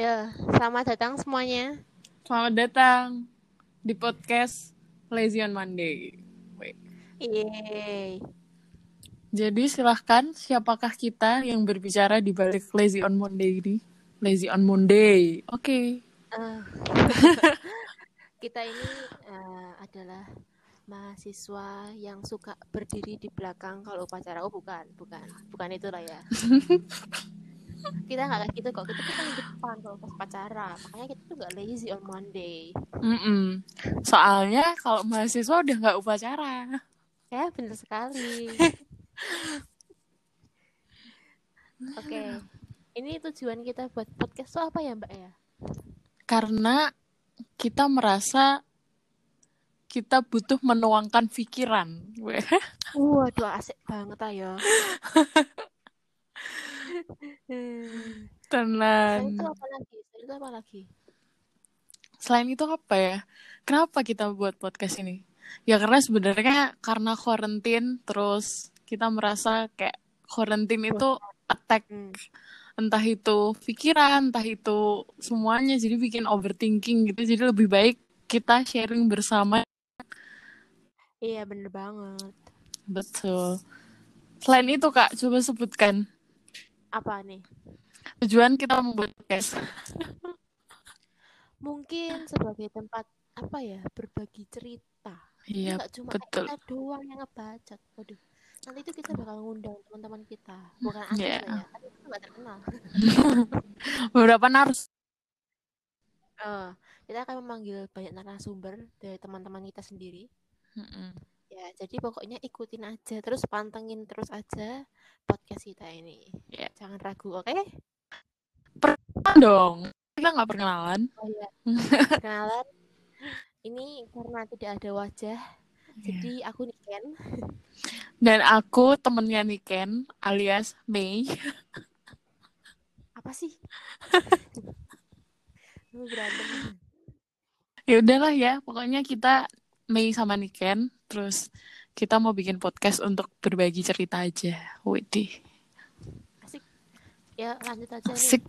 Ya, selamat datang semuanya. Selamat datang di podcast Lazy on Monday. Wait. Yeay. Jadi silahkan siapakah kita yang berbicara di balik Lazy on Monday ini? Lazy on Monday. Oke. Eh, kita ini eh, adalah mahasiswa yang suka berdiri di belakang kalau upacara. Oh, bukan, bukan. Bukan itu lah ya. kita nggak kayak gitu kok. Kita kan di depan kalau pas upacara. Makanya kita tuh nggak lazy on Monday. Mm-mm. Soalnya kalau mahasiswa udah nggak upacara. Ya, bener sekali. Oke. Ini tujuan kita buat podcast tuh apa ya, Mbak ya? Karena kita merasa kita butuh menuangkan pikiran. Waduh, asik banget ayo. Hmm. Selain Tenan. itu apa lagi? Selain itu apa lagi? Selain itu apa ya? Kenapa kita buat podcast ini? Ya karena sebenarnya karena quarantine terus kita merasa kayak quarantine itu attack Hmm. entah itu pikiran, entah itu semuanya jadi bikin overthinking gitu. Jadi lebih baik kita sharing bersama. Iya, bener banget. Betul. Selain itu Kak, coba sebutkan Apa nih? tujuan kita membuat podcast. Mungkin sebagai tempat apa ya? Berbagi cerita. Iya, cuma betul. kita doang yang ngebacot. Waduh. Nanti itu kita bakal ngundang teman-teman kita. Bukan Iya. lah ya. Kan itu terkenal. Beberapa narus. Eh, kita akan memanggil banyak narasumber dari teman-teman kita sendiri. Mm-mm. Ya, jadi pokoknya ikutin aja, terus pantengin terus aja podcast kita ini. Iya. Jangan ragu, oke? Perkenalan dong. Kita nggak perkenalan. Oh iya. Kenalan. Ini karena tidak ada wajah, Iya. jadi aku Niken. Dan aku temennya Niken alias Mei. Apa sih? Lu berantem. Ya udahlah ya, pokoknya kita Mei sama Niken, terus kita mau bikin podcast untuk berbagi cerita aja. Widih, Asik. Ya, lanjut aja nih. asik.